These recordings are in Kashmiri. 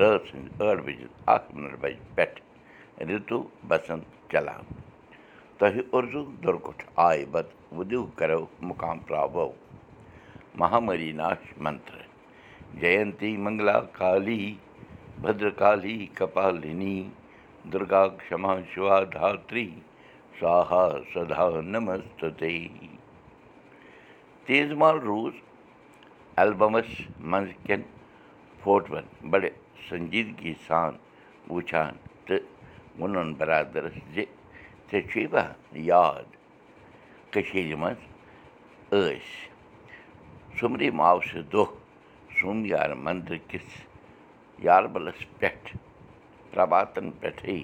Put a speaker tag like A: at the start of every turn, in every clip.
A: رٲژ سٕنٛدِ ٲٹھ بَجہِ اَکھ مِنَٹ بَجہِ پٮ۪ٹھ رِتوٗ بَسنٛد چلان تۄہہِ اُردو دُرکُٹھ آیہِ بد وُدِو کَرو مُقام ترٛاوو مہامری ناش منتر جینتی منگلا کالی بدرکالی کپالِنی دُرگا کما شِوا دھاتری سوہا سدا نمست تیز مال روٗز ایلبمَس منٛز کٮ۪ن فوٹوَن بَڑٕ سنجیٖدگی سان وٕچھان تہٕ ووٚنُن بَرادَرَس زِ ژےٚ چھُے با یاد کٔشیٖرِ منٛز ٲسۍ سُمرِ ماوسہٕ دۄہ سومیار مَندر کِس یاربَلَس پٮ۪ٹھ پرٛباتَن پٮ۪ٹھٕے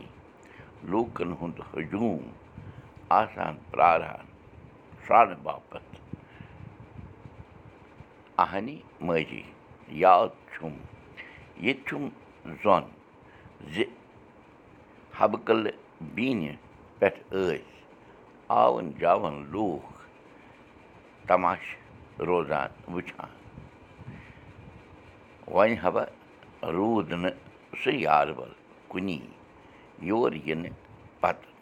A: لوٗکَن ہُنٛد ہجوٗم آسان پرٛاران شرٛانہٕ باپَتھ اَہنی ماجی یاد چھُم ییٚتہِ چھُم زوٚن زِ حبہٕ قلعہٕ بیٖنہِ پٮ۪ٹھ ٲسۍ آوُن جاوُن لوٗکھ تماشہٕ روزان وٕچھان وۄنۍ ہبا روٗد نہٕ سُہ یاربَل کُنی یور یِنہٕ پَتہٕ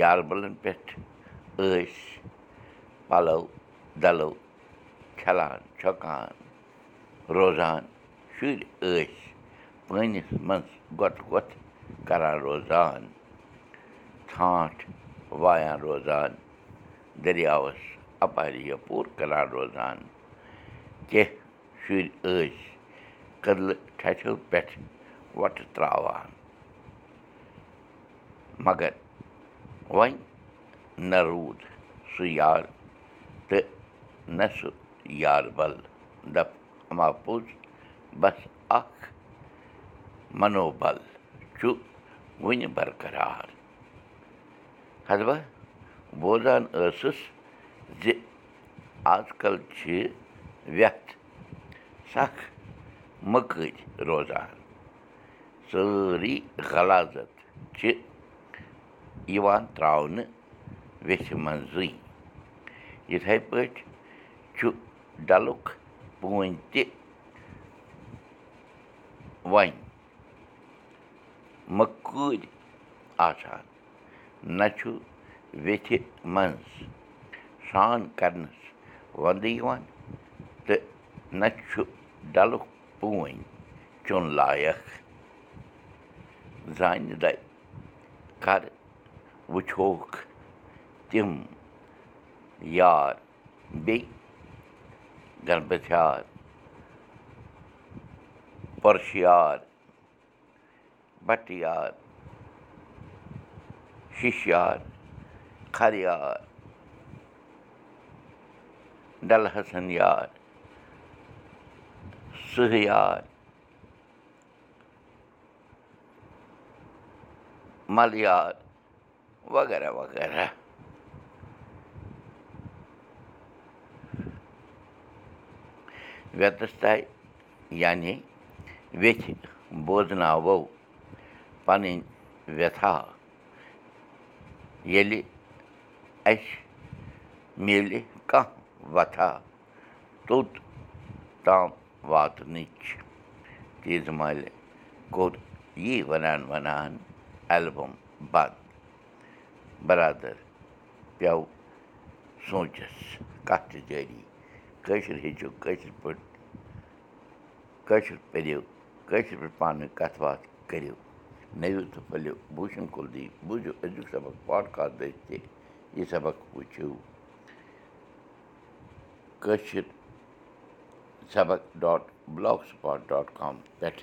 A: یاربَلَن پٮ۪ٹھ ٲسۍ پَلو دَلو کھٮ۪لان چھۄکان روزان شُرۍ ٲسۍ پٲنِس منٛز گۄٹہٕ وۄتھ کَران روزان ژھانٛٹھ وایان روزان دٔریاوَس اَپارِ یپور کَران روزان کینٛہہ شُرۍ ٲسۍ کٔدلہٕ ٹھَٹھیو پٮ۪ٹھ وۄٹہٕ ترٛاوان مگر وۄنۍ نہ روٗد سُہ یار تہٕ نہ سُہ یاربَل دَپ اَما پوٚز بَس اَکھ مَنوبَل چھُ وٕنہِ برقرار حضبہ بوزان ٲسٕس زِ آز کَل چھِ وٮ۪تھ سَکھ مٔکٕرۍ روزان سٲری غلازت چھِ یِوان ترٛاونہٕ ویٚژھِ منٛزٕے یِتھَے پٲٹھۍ چھُ ڈَلُک پوٗنۍ تہِ وۄنۍ مٔکۭرۍ آسان نہ چھُ ویٚژھِ منٛز سرٛان کَرنَس وَندٕ یِوان تہٕ نہ چھُ ڈَلُک پوٗنۍ چیوٚن لایق زانہِ دَ کَر وٕچھوکھ تِم یار بیٚیہِ گَربَتھیار پٔرشِیار بَٹہٕ شِشیار کھَریار ڈَلہٕ حسن یار سُہیار مَلیار وغیرہ وغیرہ ویٚژھِ بوزناوو پَنٕنۍ وٮ۪تھا ییٚلہِ اَسہِ میلہِ کانٛہہ وَتھا توٚت تام واتنٕچ تیٖژٕ مالہِ کوٚر یی وَنان وَنان اٮ۪لبَم بنٛد بَرادَر پیوٚو سونٛچَس کَتھ تہِ جٲری کٲشِر ہیٚچھِو کٲشِر پٲٹھۍ کٲشِر پٔرِو کٲشِر پٲٹھۍ پانہٕ ؤنۍ کَتھ باتھ کٔرِو نٔوِو تہٕ پھٔلِو بوٗشَن کُلدیٖپ بوٗزِو أزیُک سبق پاڈکاسٹ تہِ یہِ سبق وٕچھِو کٲشِر سبق dot blogspot dot com پٮ۪ٹھ